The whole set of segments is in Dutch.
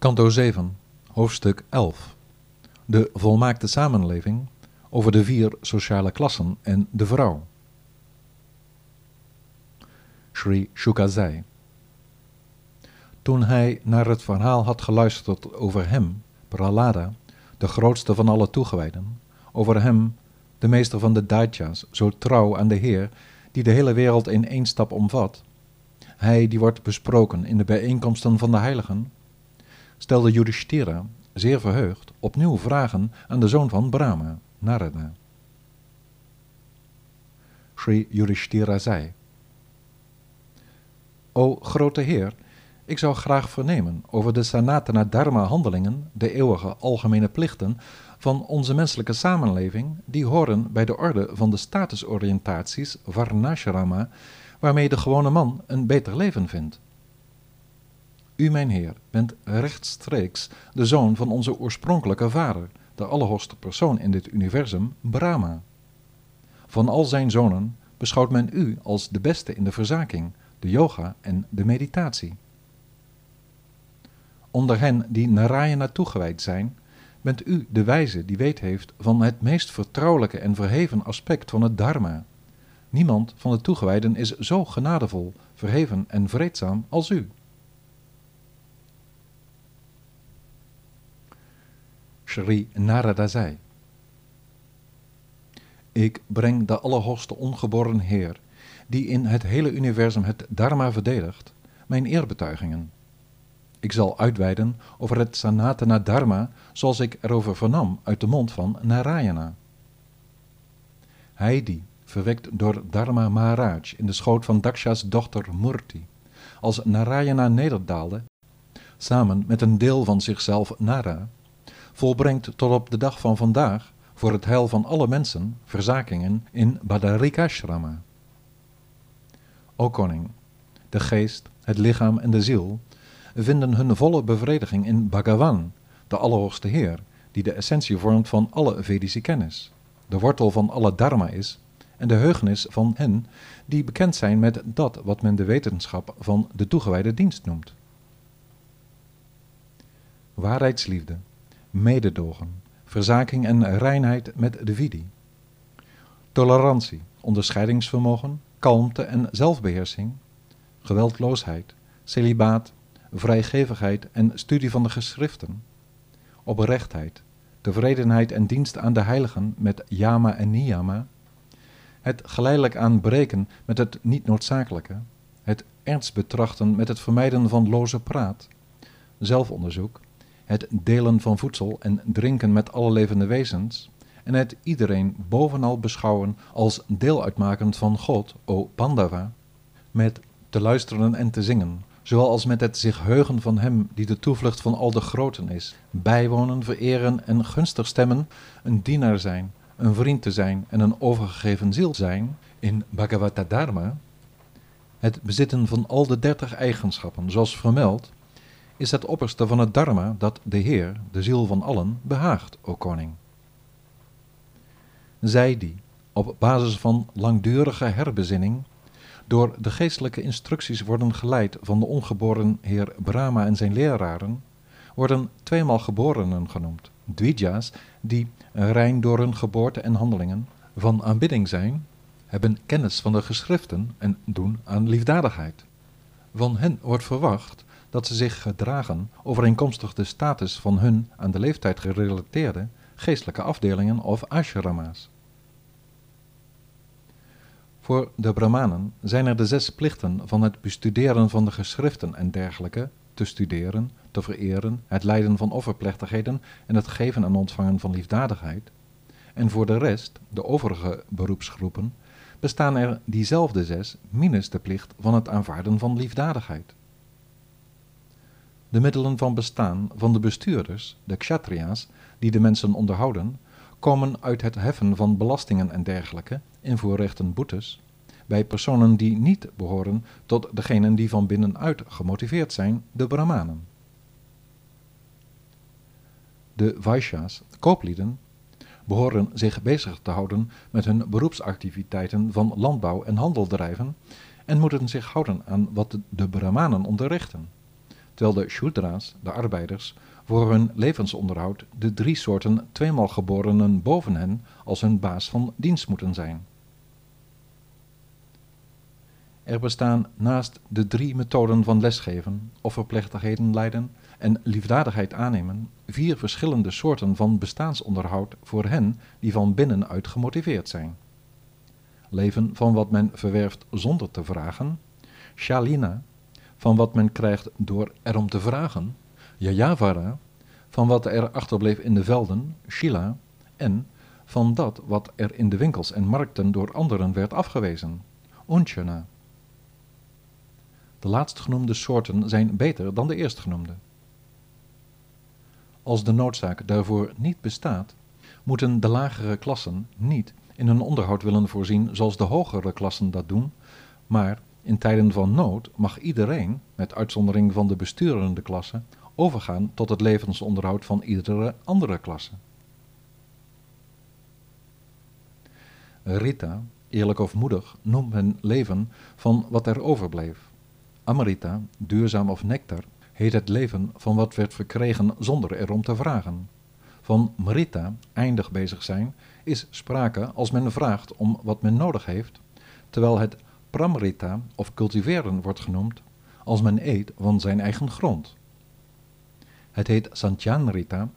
Kanto 7, hoofdstuk 11. De volmaakte samenleving over de vier sociale klassen en de vrouw. Sri Shuka zei. Toen hij naar het verhaal had geluisterd over hem, Prahlada, de grootste van alle toegewijden, over hem, de meester van de Daitya's, zo trouw aan de Heer, die de hele wereld in één stap omvat, hij die wordt besproken in de bijeenkomsten van de heiligen, stelde Yudhishthira, zeer verheugd, opnieuw vragen aan de zoon van Brahma, Narada. Sri Yudhishthira zei, O grote heer, ik zou graag vernemen over de Sanatana Dharma handelingen, de eeuwige algemene plichten van onze menselijke samenleving, die horen bij de orde van de statusoriëntaties Varnashrama, waarmee de gewone man een beter leven vindt. U, mijn Heer, bent rechtstreeks de zoon van onze oorspronkelijke vader, de allerhoogste persoon in dit universum, Brahma. Van al zijn zonen beschouwt men u als de beste in de verzaking, de yoga en de meditatie. Onder hen die Narayana toegewijd zijn, bent u de wijze die weet heeft van het meest vertrouwelijke en verheven aspect van het Dharma. Niemand van de toegewijden is zo genadevol, verheven en vreedzaam als u. Sri Narada zei. Ik breng de Allerhoogste Ongeboren Heer, die in het hele universum het Dharma verdedigt, mijn eerbetuigingen. Ik zal uitweiden over het Sanatana Dharma zoals ik erover vernam uit de mond van Narayana. Hij die, verwekt door Dharma Maharaj in de schoot van Daksha's dochter Murti, als Narayana nederdaalde, samen met een deel van zichzelf Nara, volbrengt tot op de dag van vandaag voor het heil van alle mensen verzakingen in Badarikashrama. O koning, de geest, het lichaam en de ziel vinden hun volle bevrediging in Bhagavan, de Allerhoogste Heer, die de essentie vormt van alle Vedische kennis, de wortel van alle dharma is en de heugenis van hen die bekend zijn met dat wat men de wetenschap van de toegewijde dienst noemt. Waarheidsliefde, mededogen, verzaking en reinheid met de vidi. Tolerantie, onderscheidingsvermogen, kalmte en zelfbeheersing, geweldloosheid, celibaat, vrijgevigheid en studie van de geschriften, oprechtheid, tevredenheid en dienst aan de heiligen met yama en niyama, het geleidelijk aanbreken met het niet noodzakelijke, het ernst betrachten met het vermijden van loze praat, zelfonderzoek, het delen van voedsel en drinken met alle levende wezens, en het iedereen bovenal beschouwen als deel uitmakend van God, o Pandava, met te luisteren en te zingen, zowel als met het zich heugen van hem die de toevlucht van al de groten is, bijwonen, vereren en gunstig stemmen, een dienaar zijn, een vriend te zijn en een overgegeven ziel zijn, in Bhagavata Dharma, het bezitten van al de dertig eigenschappen, zoals vermeld, is het opperste van het Dharma dat de Heer, de ziel van allen, behaagt, o koning. Zij die, op basis van langdurige herbezinning, door de geestelijke instructies worden geleid van de ongeboren heer Brahma en zijn leraren, worden tweemaal geborenen genoemd, dvija's, die rein door hun geboorte en handelingen van aanbidding zijn, hebben kennis van de geschriften en doen aan liefdadigheid. Van hen wordt verwacht dat ze zich gedragen overeenkomstig de status van hun aan de leeftijd gerelateerde geestelijke afdelingen of ashrama's. Voor de Brahmanen zijn er de zes plichten van het bestuderen van de geschriften en dergelijke, te studeren, te vereren, het leiden van offerplechtigheden en het geven en ontvangen van liefdadigheid. En voor de rest, de overige beroepsgroepen, bestaan er diezelfde zes minus de plicht van het aanvaarden van liefdadigheid. De middelen van bestaan van de bestuurders, de kshatriya's, die de mensen onderhouden, komen uit het heffen van belastingen en dergelijke, in voorrechten boetes, bij personen die niet behoren tot degenen die van binnenuit gemotiveerd zijn, de Brahmanen. De Vaishyas, kooplieden, behoren zich bezig te houden met hun beroepsactiviteiten van landbouw en handel drijven en moeten zich houden aan wat de Brahmanen onderrichten terwijl de Shudra's, de arbeiders, voor hun levensonderhoud de drie soorten tweemaal geborenen boven hen als hun baas van dienst moeten zijn. Er bestaan naast de drie methoden van lesgeven, offerplechtigheden leiden en liefdadigheid aannemen, vier verschillende soorten van bestaansonderhoud voor hen die van binnenuit gemotiveerd zijn. Leven van wat men verwerft zonder te vragen, shalina, van wat men krijgt door erom te vragen, yayavara, van wat er achterbleef in de velden, shila, en van dat wat er in de winkels en markten door anderen werd afgewezen, unchana. De laatstgenoemde soorten zijn beter dan de eerstgenoemde. Als de noodzaak daarvoor niet bestaat, moeten de lagere klassen niet in hun onderhoud willen voorzien zoals de hogere klassen dat doen, maar in tijden van nood mag iedereen, met uitzondering van de besturende klasse, overgaan tot het levensonderhoud van iedere andere klasse. Rita, eerlijk of moedig, noemt men leven van wat er overbleef. Amrita, duurzaam of nectar, heet het leven van wat werd verkregen zonder erom te vragen. Van Mrita, eindig bezig zijn, is sprake als men vraagt om wat men nodig heeft, terwijl het Pramrita of cultiveren wordt genoemd als men eet van zijn eigen grond. Het heet Santyanrita,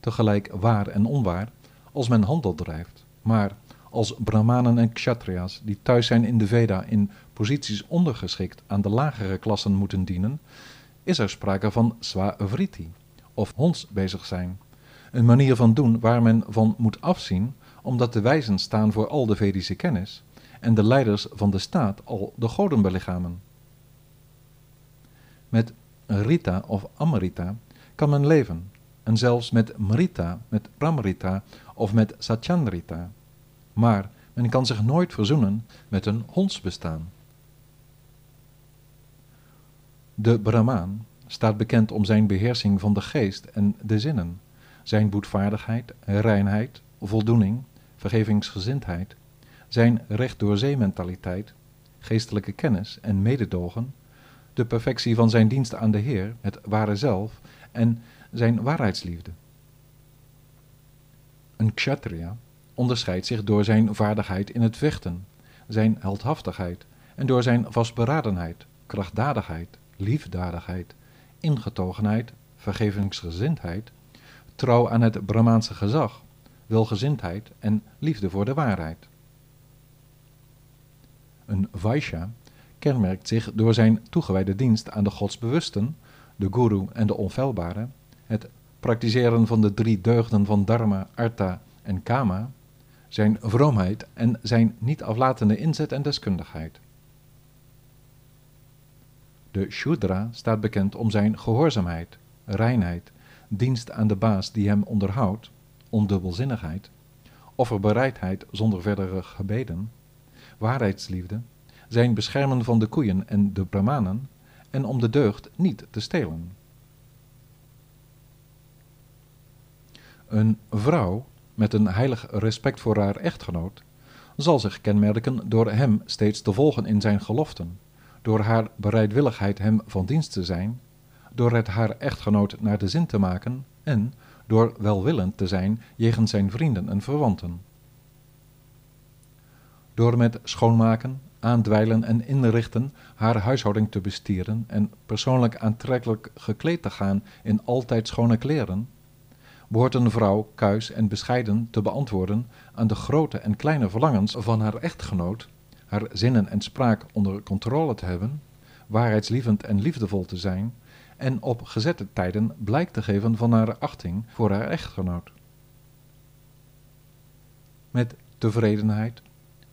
tegelijk waar en onwaar, als men handel drijft, maar als brahmanen en kshatriya's die thuis zijn in de Veda in posities ondergeschikt aan de lagere klassen moeten dienen, is er sprake van swavriti, of honds bezig zijn. Een manier van doen waar men van moet afzien, omdat de wijzen staan voor al de Vedische kennis en de leiders van de staat al de goden belichamen. Met Rita of Amrita kan men leven, en zelfs met Mrita, met Pramrita of met Satchandrita. Maar men kan zich nooit verzoenen met een hondsbestaan. De Brahmaan staat bekend om zijn beheersing van de geest en de zinnen, zijn boetvaardigheid, reinheid, voldoening, vergevingsgezindheid, zijn recht door zee mentaliteit, geestelijke kennis en mededogen, de perfectie van zijn dienst aan de Heer, het ware zelf en zijn waarheidsliefde. Een kshatriya onderscheidt zich door zijn vaardigheid in het vechten, zijn heldhaftigheid en door zijn vastberadenheid, krachtdadigheid, liefdadigheid, ingetogenheid, vergevingsgezindheid, trouw aan het Brahmaanse gezag, welgezindheid en liefde voor de waarheid. Een Vaishya kenmerkt zich door zijn toegewijde dienst aan de godsbewusten, de guru en de onfeilbare, het praktiseren van de drie deugden van dharma, artha en kama, zijn vroomheid en zijn niet aflatende inzet en deskundigheid. De Shudra staat bekend om zijn gehoorzaamheid, reinheid, dienst aan de baas die hem onderhoudt, ondubbelzinnigheid, offerbereidheid zonder verdere gebeden, waarheidsliefde, zijn beschermen van de koeien en de brahmanen en om de deugd niet te stelen. Een vrouw met een heilig respect voor haar echtgenoot zal zich kenmerken door hem steeds te volgen in zijn geloften, door haar bereidwilligheid hem van dienst te zijn, door het haar echtgenoot naar de zin te maken en door welwillend te zijn jegens zijn vrienden en verwanten. Door met schoonmaken, aandwijlen en inrichten haar huishouding te bestieren en persoonlijk aantrekkelijk gekleed te gaan in altijd schone kleren, behoort een vrouw kuis en bescheiden te beantwoorden aan de grote en kleine verlangens van haar echtgenoot, haar zinnen en spraak onder controle te hebben, waarheidslievend en liefdevol te zijn en op gezette tijden blijk te geven van haar achting voor haar echtgenoot. Met tevredenheid,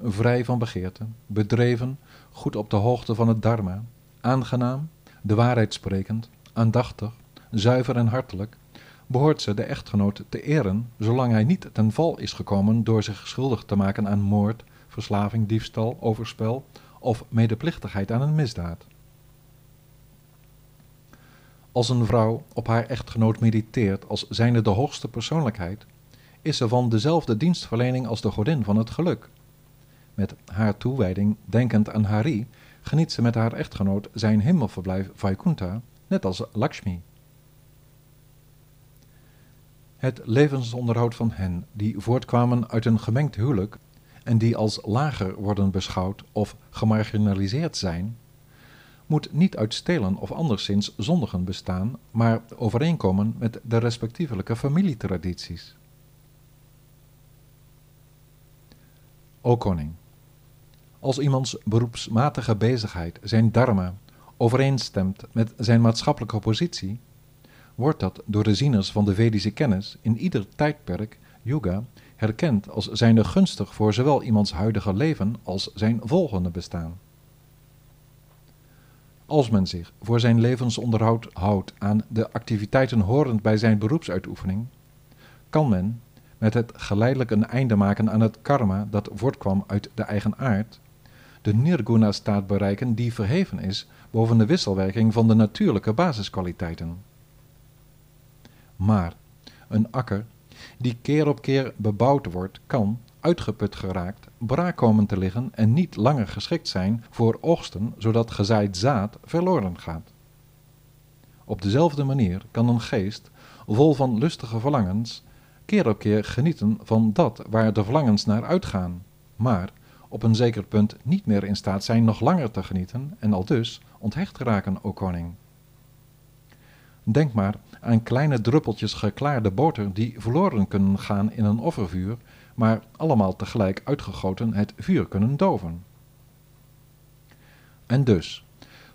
vrij van begeerte, bedreven, goed op de hoogte van het dharma, aangenaam, de waarheid sprekend, aandachtig, zuiver en hartelijk, behoort ze de echtgenoot te eren, zolang hij niet ten val is gekomen door zich schuldig te maken aan moord, verslaving, diefstal, overspel of medeplichtigheid aan een misdaad. Als een vrouw op haar echtgenoot mediteert als zijnde de hoogste persoonlijkheid, is ze van dezelfde dienstverlening als de godin van het geluk. Met haar toewijding, denkend aan Hari, geniet ze met haar echtgenoot zijn hemelverblijf Vaikunta net als Lakshmi. Het levensonderhoud van hen die voortkwamen uit een gemengd huwelijk en die als lager worden beschouwd of gemarginaliseerd zijn, moet niet uit stelen of anderszins zondigen bestaan, maar overeenkomen met de respectievelijke familietradities. O koning, als iemands beroepsmatige bezigheid, zijn dharma, overeenstemt met zijn maatschappelijke positie, wordt dat door de zieners van de Vedische kennis in ieder tijdperk, yuga, herkend als zijnde gunstig voor zowel iemands huidige leven als zijn volgende bestaan. Als men zich voor zijn levensonderhoud houdt aan de activiteiten horend bij zijn beroepsuitoefening, kan men, met het geleidelijk een einde maken aan het karma dat voortkwam uit de eigen aard, de nirguna-staat bereiken die verheven is boven de wisselwerking van de natuurlijke basiskwaliteiten. Maar een akker die keer op keer bebouwd wordt, kan, uitgeput geraakt, braak komen te liggen en niet langer geschikt zijn voor oogsten, zodat gezaaid zaad verloren gaat. Op dezelfde manier kan een geest, vol van lustige verlangens, keer op keer genieten van dat waar de verlangens naar uitgaan, maar op een zeker punt niet meer in staat zijn nog langer te genieten en al dus onthecht raken, o koning. Denk maar aan kleine druppeltjes geklaarde boter die verloren kunnen gaan in een offervuur, maar allemaal tegelijk uitgegoten het vuur kunnen doven. En dus,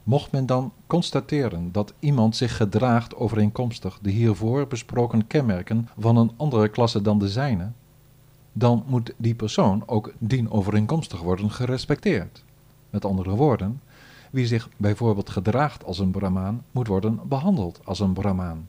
mocht men dan constateren dat iemand zich gedraagt overeenkomstig de hiervoor besproken kenmerken van een andere klasse dan de zijne, dan moet die persoon ook dienovereenkomstig worden gerespecteerd. Met andere woorden, wie zich bijvoorbeeld gedraagt als een Brahmaan, moet worden behandeld als een Brahmaan.